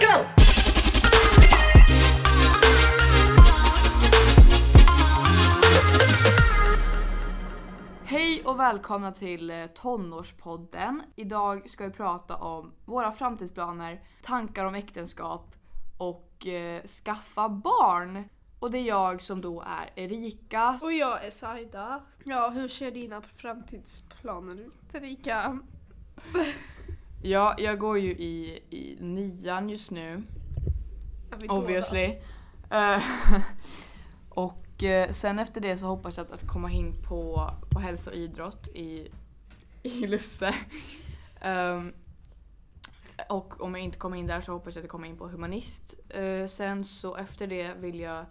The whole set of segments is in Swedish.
Go! Hej och välkomna till eh, Tonårspodden. Idag ska vi prata om våra framtidsplaner, tankar om äktenskap och eh, skaffa barn. Och det är jag som då är Erika. Och jag är Saida. Ja, hur ser dina framtidsplaner ut Erika? Ja, jag går ju i, i nian just nu. Obviously. Eh, och eh, sen efter det så hoppas jag att, att komma in på, på hälso och idrott i, i Lusse. Ehm, och om jag inte kommer in där så hoppas jag att komma in på humanist. Eh, sen så efter det vill jag,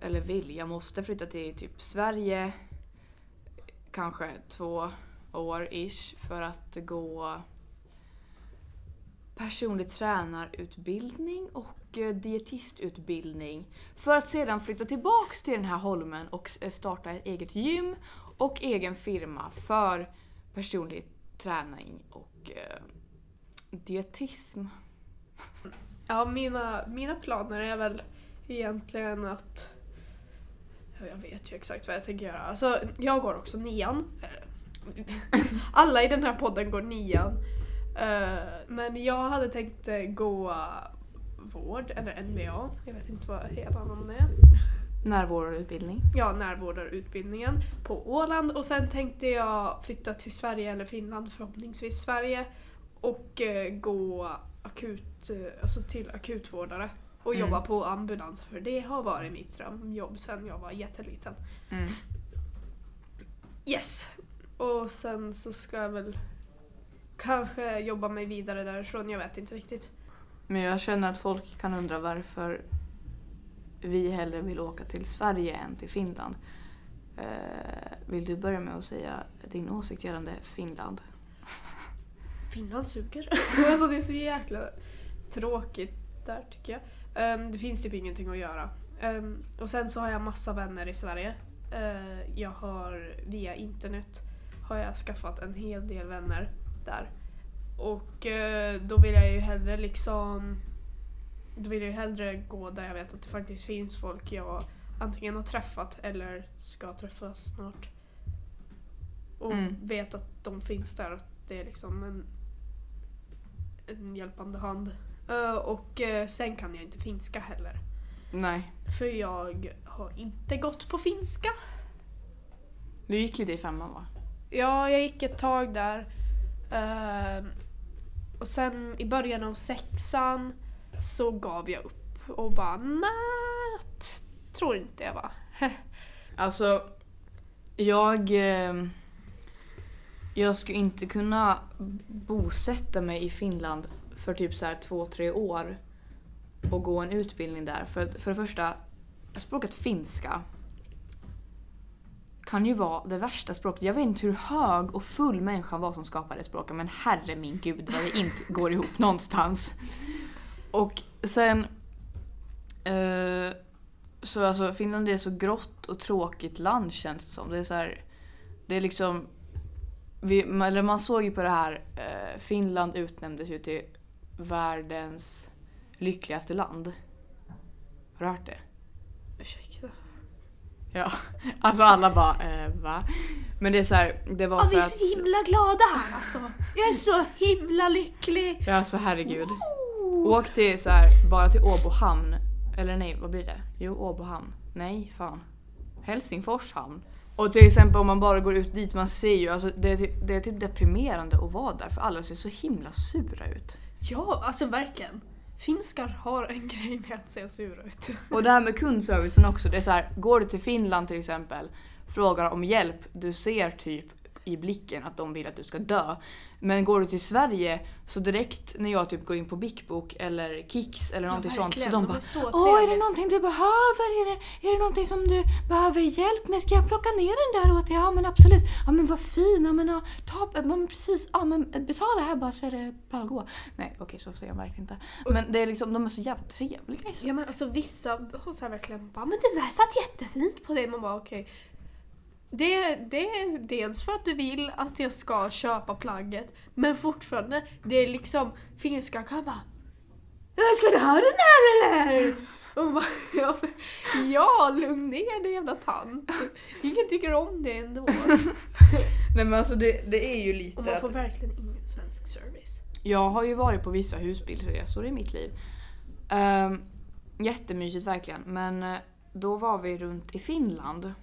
eller vill, jag måste flytta till typ Sverige. Kanske två år ish för att gå personlig tränarutbildning och eh, dietistutbildning. För att sedan flytta tillbaks till den här holmen och eh, starta ett eget gym och egen firma för personlig träning och eh, dietism. Ja, mina, mina planer är väl egentligen att... Jag vet ju exakt vad jag tänker göra. Alltså, jag går också nian. Alla i den här podden går nian. Eh, men jag hade tänkt eh, gå vård, eller NVA. Jag vet inte vad hela namnet är. Närvårdarutbildning. ja, närvårdarutbildningen på Åland och sen tänkte jag flytta till Sverige eller Finland, förhoppningsvis Sverige och eh, gå akut, alltså till akutvårdare och Mm. jobba på ambulans för det har varit mitt drömjobb sedan jag var jätteliten. Mm. Yes! Och sen så ska jag väl kanske jobba mig vidare därifrån, jag vet inte riktigt. Men jag känner att folk kan undra varför vi hellre vill åka till Sverige än till Finland. Eh, vill du börja med att säga din åsikt gällande Finland? Finland suger. alltså det är så jäkla tråkigt där tycker jag. Ehm, det finns typ ingenting att göra. Ehm, och sen så har jag massa vänner i Sverige. Eh, jag har via internet har jag skaffat en hel del vänner där. Och eh, då vill jag ju hellre liksom då vill jag ju hellre gå där jag vet att det faktiskt finns folk jag antingen har träffat eller ska träffa snart. Och Mm. vet att de finns där. Att det är liksom en, en hjälpande hand. Eh, och eh, sen kan jag inte finska heller. Nej. För jag har inte gått på finska. Du gick lite i femman va? Ja, jag gick ett tag där. Uh, och sen i början av sexan så gav jag upp och bara nej, tror inte jag va. Alltså, jag... Eh, jag skulle inte kunna bosätta mig i Finland för typ så här två, tre år och gå en utbildning där. För, för det första, språket finska kan ju vara det värsta språket. Jag vet inte hur hög och full människan var som skapade språket men herre min gud vad det inte går ihop någonstans. Och sen... Eh, så alltså Finland är så grått och tråkigt land känns det som. Det är så här, Det är liksom... Vi, man- eller man såg ju på det här, eh, Finland utnämndes ju till världens lyckligaste land. Har du hört det? Ursäkta. Ja, alltså alla bara eh, va? Men det är så här, det var Ja, för vi är att... så himla glada här alltså. Jag är så himla lycklig. Ja, alltså herregud. Åk till så här, bara till Åbo hamn. Eller nej, vad blir det? Jo, Åbo hamn. Nej, fan. Helsingfors hamn. Och till exempel om man bara går ut dit, man ser ju, alltså det är, typ, det är typ deprimerande att vara där för alla ser så himla sura ut. Ja, alltså verkligen. Finskar har en grej med att se sura ut. Och det här med kundservicen också, det är så här, går du till Finland till exempel, frågar om hjälp, du ser typ i blicken att de vill att du ska dö. Men går du till Sverige så direkt när jag typ går in på Bikbok eller Kicks eller någonting sånt så de de bara Åh, är det trevliga." någonting du behöver? Är det, är det någonting som du behöver hjälp med? Ska jag plocka ner den där åt dig? Ja men absolut. Ja men vad fin. Ja men, ja, ta, ja, men precis. Ja men betala här bara så är det bara att gå. Nej okej så säger jag verkligen inte. Men det är liksom, de är så jävla trevliga. så- Ja men alltså vissa så här verkligen bara men det där satt jättefint på dig. Man bara okej. Det, det är dels för att du vill att jag ska köpa plagget men fortfarande, det är liksom finska kan bara Ska du ha den här eller? Och bara, ja, ja, lugn ner dig jävla tant. Ingen tycker om det ändå. Nej men alltså det, det är ju lite Och man att får verkligen ingen svensk service. Jag har ju varit på vissa husbilsresor i mitt liv. Um, jättemysigt verkligen. Men eh, då var vi runt i Finland.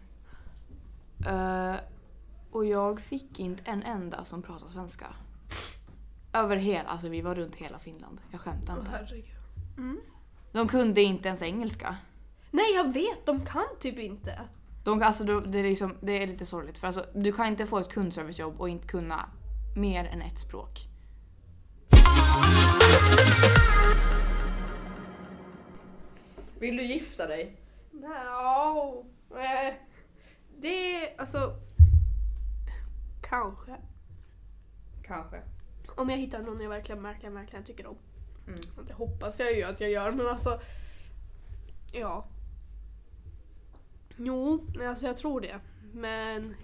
Eh, och jag fick inte en enda som pratade svenska. Över hela, alltså vi var runt hela Finland. Jag skämtar Åh inte. herregud. Mm. De kunde inte ens engelska. Nej jag vet, de kan typ inte. De, alltså, det, är liksom, det är lite sorgligt för alltså, du kan inte få ett kundservicejobb och inte kunna mer än ett språk. Vill du gifta dig? No. eh, Det är alltså... Kanske. Kanske. Om jag hittar någon jag verkligen, verkligen, verkligen tycker om. Mm. Det hoppas jag ju att jag gör men alltså... Ja. Jo, men alltså jag tror det. Men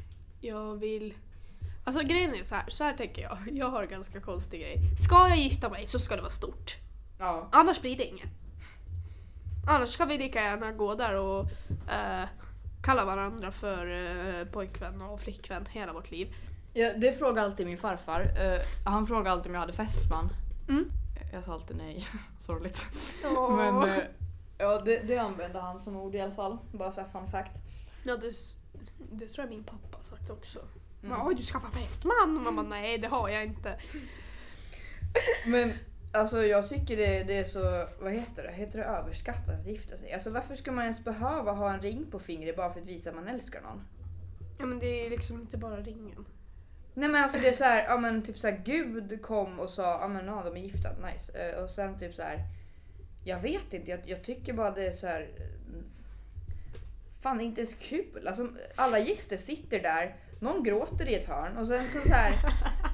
jag vill... Alltså grejen är så här, så här tänker jag. Jag har en ganska konstig grej. Ska jag gifta mig så ska det vara stort. Ja. Annars blir det inget. Annars ska vi lika gärna gå där och eh, kalla varandra för eh, pojkvän och flickvän hela vårt liv. ja. Det frågar alltid min farfar. Eh, han frågar alltid om jag hade fästman. Mm. Jag sa alltid nej. Sorgligt. Åh. Men eh, ja, det, det använde han som ord i alla fall. Bara så här fun fact. Ja, det, det tror jag min pappa har sagt också. Mm. Oj, du skaffar fästman! Och man bara, nej det har jag inte. Men alltså jag tycker det, det är så, vad heter det? Heter det överskattat att gifta sig? Alltså varför ska man ens behöva ha en ring på fingret bara för att visa att man älskar någon? Ja men det är liksom inte bara ringen. Nej men alltså det är så här, ja men typ så här, Gud kom och sa, ja men ja, de är gifta, nice. Eh, Och sen typ så här, jag vet inte, jag, jag tycker bara det är så här. eh, Fan det är inte ens kul. Alltså, alla gäster sitter där, någon gråter i ett hörn och sen så, så här,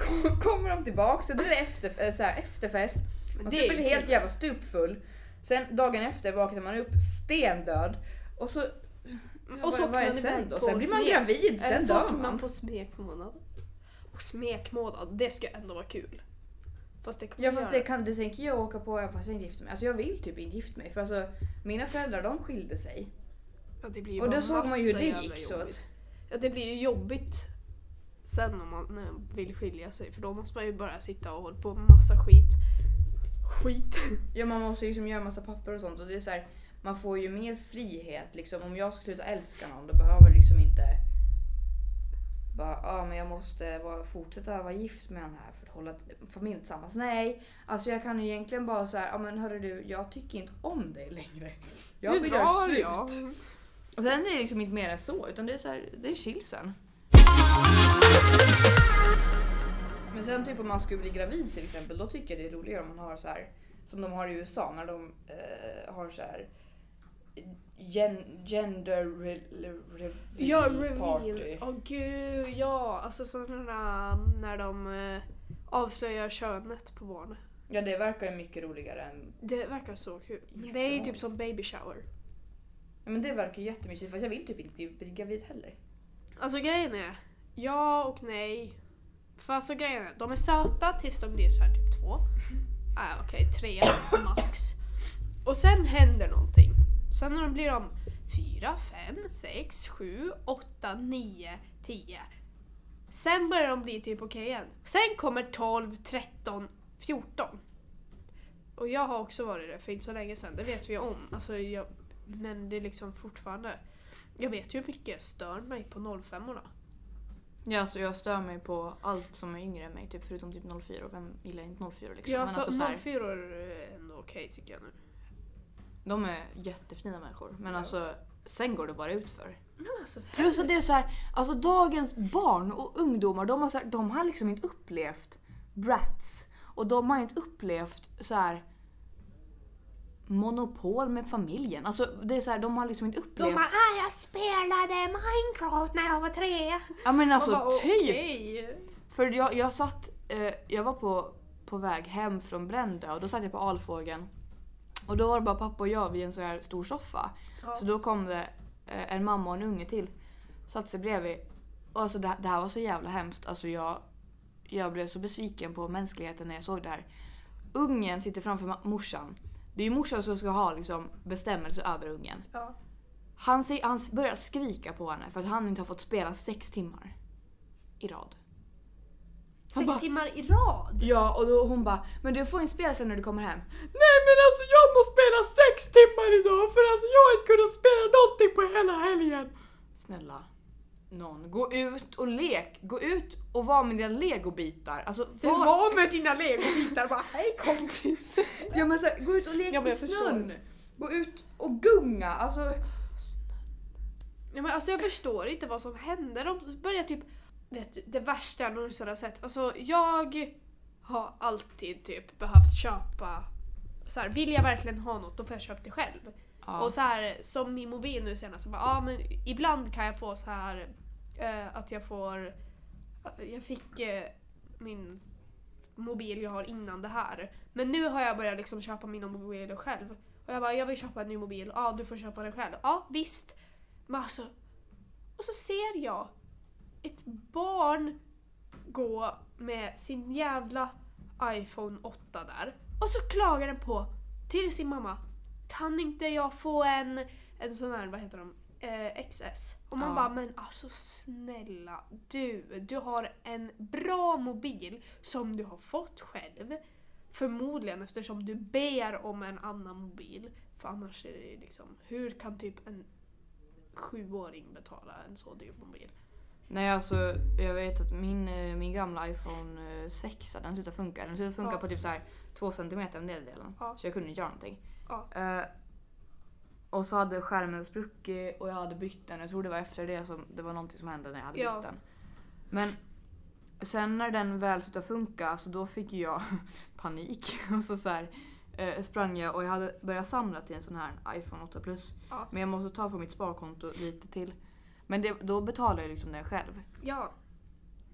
kom, kommer de tillbaka så då är det efter, eh, så här, efterfest. Man det super sig helt jävla stupfull. Sen dagen efter vaknar man upp stendöd. Och så... Och så vad, vad är sen då? Sen blir man smek. gravid, sen dör man. man på smekmånad. Och smekmånad, det ska ändå vara kul. Fast det Ja fast det, kan, det tänker jag åka på även fast jag inte gifter mig. Alltså jag vill typ inte gifta mig för alltså mina föräldrar de skilde sig. Ja, det Och då såg man ju hur det gick, så att- Ja det blir ju jobbigt sen om man vill skilja sig för då måste man ju bara sitta och hålla på med massa skit. Skit. Ja man måste ju liksom göra massa papper och sånt och det är så här, man får ju mer frihet liksom. Om jag ska sluta älska någon då behöver jag liksom inte bara, ja men jag måste vara, fortsätta vara gift med den här för att hålla familjen tillsammans. Nej, alltså jag kan ju egentligen bara så här, ja men hörru du, jag tycker inte om dig längre. Jag vill göra slut. jag. Och sen är det liksom inte mer än så, utan det är så här, det är chill sen. Men sen typ om man skulle bli gravid till exempel, då tycker jag det är roligare om man har så här som de har i USA när de eh, har så här gen, gender re, reveal Ja, reveal. party. Åh gud, ja. Alltså sådana när de eh, avslöjar könet på barnet. Ja det verkar ju mycket roligare än... Det verkar så kul. Det är typ som baby shower. Men det verkar jättemysigt fast jag vill typ inte bli, gravid heller. Alltså grejen är, ja och nej. För alltså grejen är, de är söta tills de blir så här typ två. Äh, Okej, tre max. Och sen händer någonting. Sen när de blir de fyra, fem, sex, sju, åtta, nio, tio. Sen börjar de bli typ okej igen. Sen kommer 12, 13, 14. Och jag har också varit det för inte så länge sedan, det vet vi om. Alltså, jag, men det är liksom fortfarande... Jag vet ju hur mycket jag stör mig på 05 orna Ja alltså jag stör mig på allt som är yngre än mig typ förutom typ 04 och vem gillar inte 04 liksom. Ja, alltså, så här, 04 är ändå okej tycker jag nu. de är jättefina människor men Ja. alltså sen går det bara ut för. Men alltså, Plus att det är så här, alltså dagens barn och ungdomar de har, så här, de har liksom inte upplevt brats. Och de har inte upplevt så här monopol med familjen. Alltså det är så här, de har liksom inte de upplevt... bara ah, jag spelade Minecraft när jag var tre. ja men alltså bara, typ! okej. För jag, jag satt, eh, jag var på, på väg hem från Brändö och då satt jag på Alfågeln. Och då var det bara pappa och jag vid en sån här stor soffa. Ja. Så då kom det eh, en mamma och en unge till. Satte sig bredvid. Och alltså det, det här var så jävla hemskt. Alltså jag, jag blev så besviken på mänskligheten när jag såg det här. Ungen sitter framför morsan. Det är ju morsan som ska ha liksom, bestämmelse över ungen. Ja. Han, säger- han börjar skrika på henne för att han inte har fått spela sex timmar i rad. Han Sex bara- timmar i rad? Ja, och då hon bara “men du får inte spela sen när du kommer hem”. Nej men alltså jag måste spela sex timmar idag för alltså jag har inte kunnat spela någonting på hela helgen. Snälla, någon, gå ut och lek. Gå ut och var med dina legobitar. Alltså, var... Var med dina legobitar bara hej kompis. Ja men så gå ut och lek Ja, i snön. Gå ut och gunga. Alltså, Ja, men alltså jag förstår inte vad som hände. De började typ... Vet du, det värsta jag någonsin har sett. Alltså jag har alltid typ behövt köpa... Så här, vill jag verkligen ha något då får jag köpa det själv. ja. Och så här, som min mobil nu senast, så bara, ja, men ibland kan jag få så här eh, att jag får... Jag fick eh, min mobil jag har innan det här. Men nu har jag börjat liksom köpa mina mobiler själv. Och jag bara, jag vill köpa en ny mobil. Ja, du får köpa den själv. Ja, visst. Men alltså... Och så ser jag ett barn gå med sin jävla iPhone 8 där. Och så klagar den på till sin mamma. Kan inte jag få en, en sån här, vad heter de, eh, XS? Och man Ja. bara, men alltså snälla du, du har en bra mobil som du har fått själv. Förmodligen eftersom du ber om en annan mobil. För annars är det liksom, hur kan typ en sjuåring betala en så dyr mobil? Nej alltså jag vet att min, eh, min gamla iPhone eh, 6 den slutade funka. Den slutade funka Ja. på typ så här 2 cm den delen. Ja. Så jag kunde inte göra någonting. Ja. Eh, och så hade skärmen spruckit och jag hade bytt den. Jag tror det var efter det som det var någonting som hände när jag hade Ja. bytt den. Men sen när den väl slutade funka så då fick jag panik. och så, så här, eh, sprang jag och jag hade börjat samla till en sån här iPhone 8 Plus. Ja. Men jag måste ta från mitt sparkonto lite till. Men det, då betalar jag liksom det själv. Ja,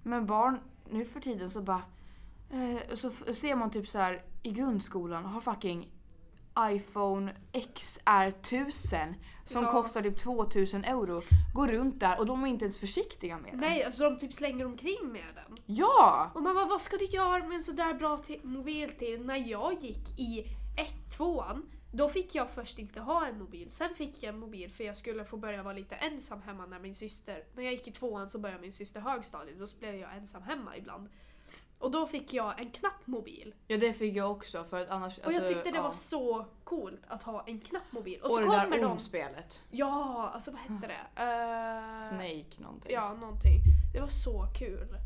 Men barn nu för tiden så bara... Eh, så ser man typ så här i grundskolan har fucking iPhone XR 1000 som Ja. kostar typ 2000 euro. Går runt där och de är inte ens försiktiga med den. nej alltså de typ slänger omkring med den. Ja! Och man bara, vad ska du göra med en sådär bra mobil till? När jag gick i ett, tvåan, då fick jag först inte ha en mobil. Sen fick jag en mobil för jag skulle få börja vara lite ensam hemma när min syster, när jag gick i tvåan så började min syster högstadiet, då blev jag ensam hemma ibland. Och då fick jag en knappmobil. Ja det fick jag också för att annars... Och jag alltså, tyckte det ja. var så coolt att ha en knappmobil. Och, Och så det kommer där de... ormspelet. Ja, alltså vad hette det? Eh, Snake någonting. Ja, någonting. Det var så kul.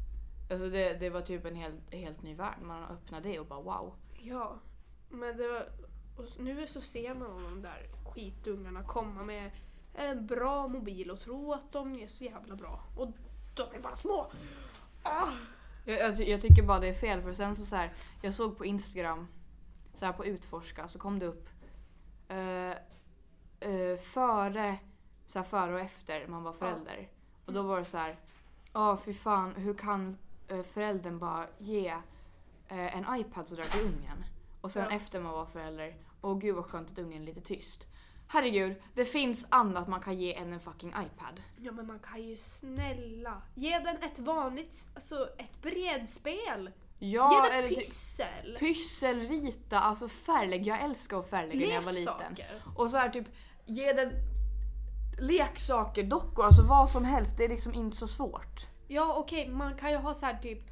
Alltså det, det var typ en helt, helt ny värld. Man öppnade det och bara wow. Ja, men det var, och nu så ser man de där skitungarna komma med en bra mobil och tro att de är så jävla bra. Och de är bara små. Ah. Jag, jag, jag tycker bara det är fel för sen så, så här, jag såg på Instagram, så här på utforska, så kom det upp eh, eh, före, så här före och efter man var förälder. Och då var det så här, ja fy fan hur kan eh, föräldern bara ge eh, en iPad sådär till ungen? Och sen Ja. efter man var förälder, åh gud vad skönt att ungen är lite tyst. Herregud, det finns annat man kan ge än en fucking iPad. Ja men man kan ju snälla ge den ett vanligt, alltså ett bredspel. Ja, ge den typ- pyssel. Pyssel, rita, alltså färglägg. Jag älskar att färglägga när jag var liten. Och så här typ, ge den leksaker, dockor, alltså vad som helst. Det är liksom inte så svårt. Ja okej, man kan ju ha så här typ,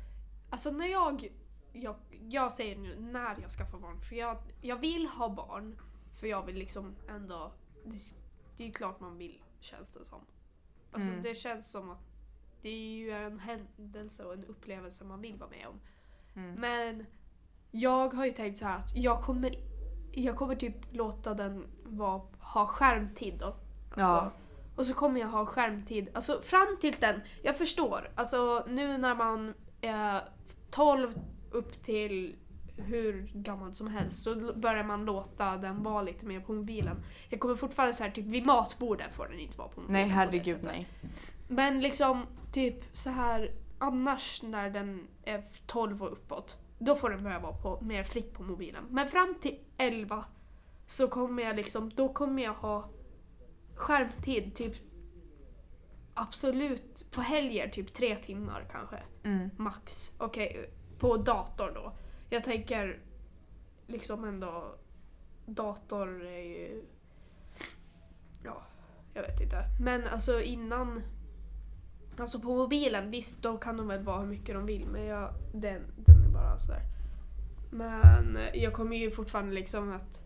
alltså när jag, jag, jag säger nu när jag skaffar barn, för jag, jag vill ha barn, för jag vill liksom ändå, det, det är ju klart man vill känns det som. Alltså Mm. det känns som att det är ju en händelse och en upplevelse man vill vara med om. Mm. Men jag har ju tänkt så här att jag kommer, jag kommer typ låta den vara, ha skärmtid då. Alltså, Ja. Och så kommer jag ha skärmtid, alltså fram tills den, jag förstår, alltså nu när man är 12 upp till hur gammal som helst så börjar man låta den vara lite mer på mobilen. Jag kommer fortfarande så här, typ vid matbordet får den inte vara på mobilen. Nej herregud nej. Men liksom typ så här annars när den är 12 och uppåt, då får den börja vara på, mer fritt på mobilen. Men fram till 11 så kommer jag liksom, då kommer jag ha skärmtid typ absolut på helger typ tre timmar kanske. Mm. Max. Okej, på datorn då. Jag tänker liksom ändå dator är ju... Ja, jag vet inte. Men alltså innan... Alltså på mobilen, visst då kan de väl vara hur mycket de vill men jag, den, den är bara sådär. Men jag kommer ju fortfarande liksom att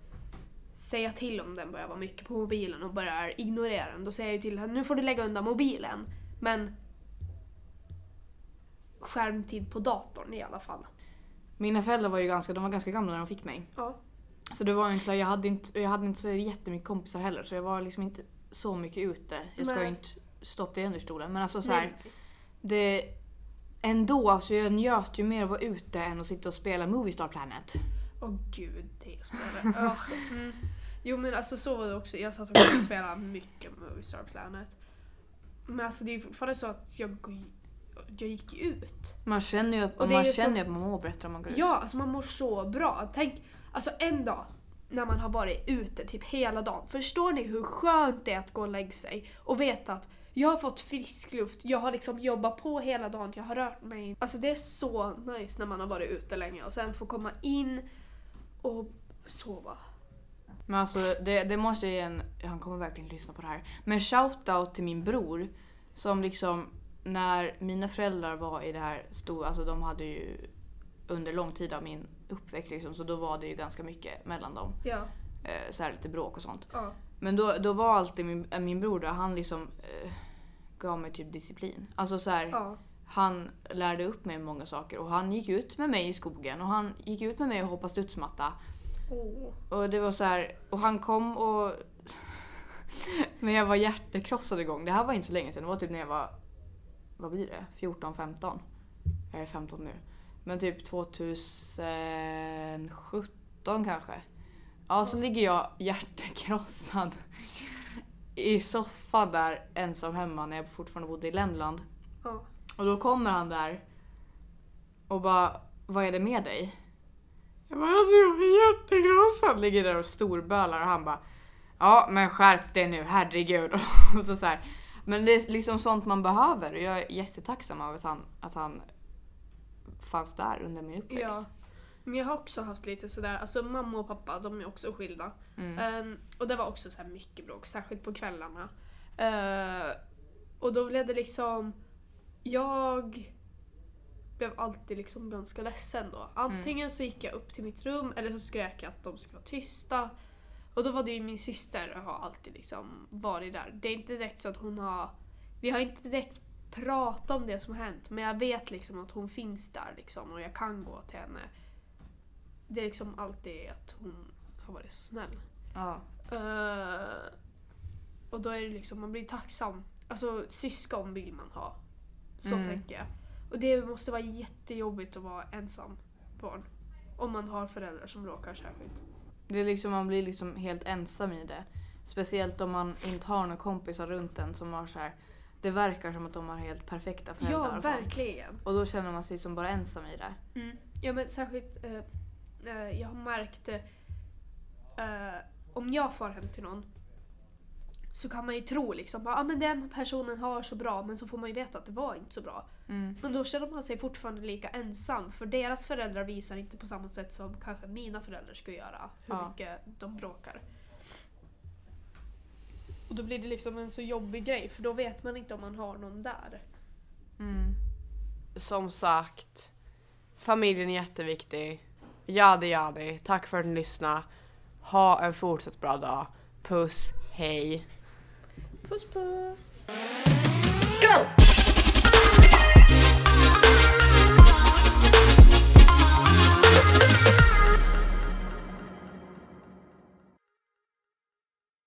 säga till om den börjar vara mycket på mobilen och börjar ignorera den. Då säger jag ju till henne, nu får du lägga undan mobilen. Men skärmtid på datorn i alla fall. Mina föräldrar var ju ganska, de var ganska gamla när de fick mig. Ja. Så det var inte så, här- jag hade inte, jag hade inte så jättemycket kompisar heller så jag var liksom inte så mycket ute. Jag ska ju inte stoppa det under stolen men alltså så här, Nej. det ändå alltså jag njöt ju mer av att vara ute än att sitta och spela Movie Star Planet. Åh gud, det spelet. Ja, mm. Jo men alltså så var det också. Jag satt och spelade mycket Movie Star Planet. Men alltså det är fortfarande så att jag, går jag gick ju ut. Man känner ju, Och man känner så- att man mår bättre om man går ut. Ja, alltså man mår så bra. Tänk, alltså en dag när man har varit ute typ hela dagen. Förstår ni hur skönt det är att gå och lägga sig och veta att jag har fått frisk luft, jag har liksom jobbat på hela dagen, jag har rört mig. Alltså det är så nice när man har varit ute länge och sen få komma in och sova. Men alltså det, det måste jag ge en, han kommer verkligen lyssna på det här. Men shoutout till min bror som liksom när mina föräldrar var i det här stora, alltså de hade ju under lång tid av min uppväxt liksom, så då var det ju ganska mycket mellan dem. Ja, Eh, så här lite bråk och sånt. ja, Men då, då var alltid min, äh, min bror där, han liksom eh, gav mig typ disciplin. Alltså så här, ja. han lärde upp mig många saker och han gick ut med mig i skogen och han gick ut med mig och hoppade studsmatta. Åh. Och det var så här, och han kom och... när jag var hjärtekrossad igång, det här var inte så länge sedan, det var typ när jag var, vad blir det, 14, 15? Jag är 15 nu. Men typ 2017 kanske. Ja, så ligger jag hjärtekrossad i soffan där ensam hemma när jag fortfarande bodde i Lämland. Ja. Och då kommer han där och bara, vad är det med dig? Jag bara, alltså jag är jättekrossad. Ligger där och storbölar och han bara, ja men skärp dig nu, herregud. Och så så här. Men det är liksom sånt man behöver och jag är jättetacksam över att han, att han fanns där under min uppväxt. ja. Men jag har också haft lite sådär, alltså mamma och pappa de är också skilda. Mm. Ehm, och det var också så här mycket bråk, särskilt på kvällarna. Eh, och då blev det liksom... Jag blev alltid liksom ganska ledsen då. Antingen så gick jag upp till mitt rum eller så skrek jag att de skulle vara tysta. Och då var det ju min syster har alltid liksom varit där. Det är inte direkt så att hon har... Vi har inte direkt pratat om det som har hänt men jag vet liksom att hon finns där liksom och jag kan gå till henne. Det är liksom alltid att hon har varit så snäll. Ja. Eh, och då är det liksom, man blir tacksam. Alltså syskon vill man ha. Så Mm. tänker jag. Och det måste vara jättejobbigt att vara ensam barn. Om man har föräldrar som bråkar särskilt. Det är liksom, man blir liksom helt ensam i det. Speciellt om man inte har några kompisar runt en som har så här. Det verkar som att de har helt perfekta föräldrar Ja, och verkligen. Och då känner man sig som bara ensam i det. Mm. Ja men särskilt, eh, eh, jag har märkt eh, om jag far hem till någon så kan man ju tro liksom att ah, men den personen har så bra men så får man ju veta att det var inte så bra. Mm. Men då känner man sig fortfarande lika ensam för deras föräldrar visar inte på samma sätt som kanske mina föräldrar skulle göra hur Ja. mycket de bråkar. Och då blir det liksom en så jobbig grej för då vet man inte om man har någon där. Mm. Som sagt, familjen är jätteviktig. Jadi jadi, tack för att ni lyssnade. Ha en fortsatt bra dag. Puss, hej. Puss puss! Go!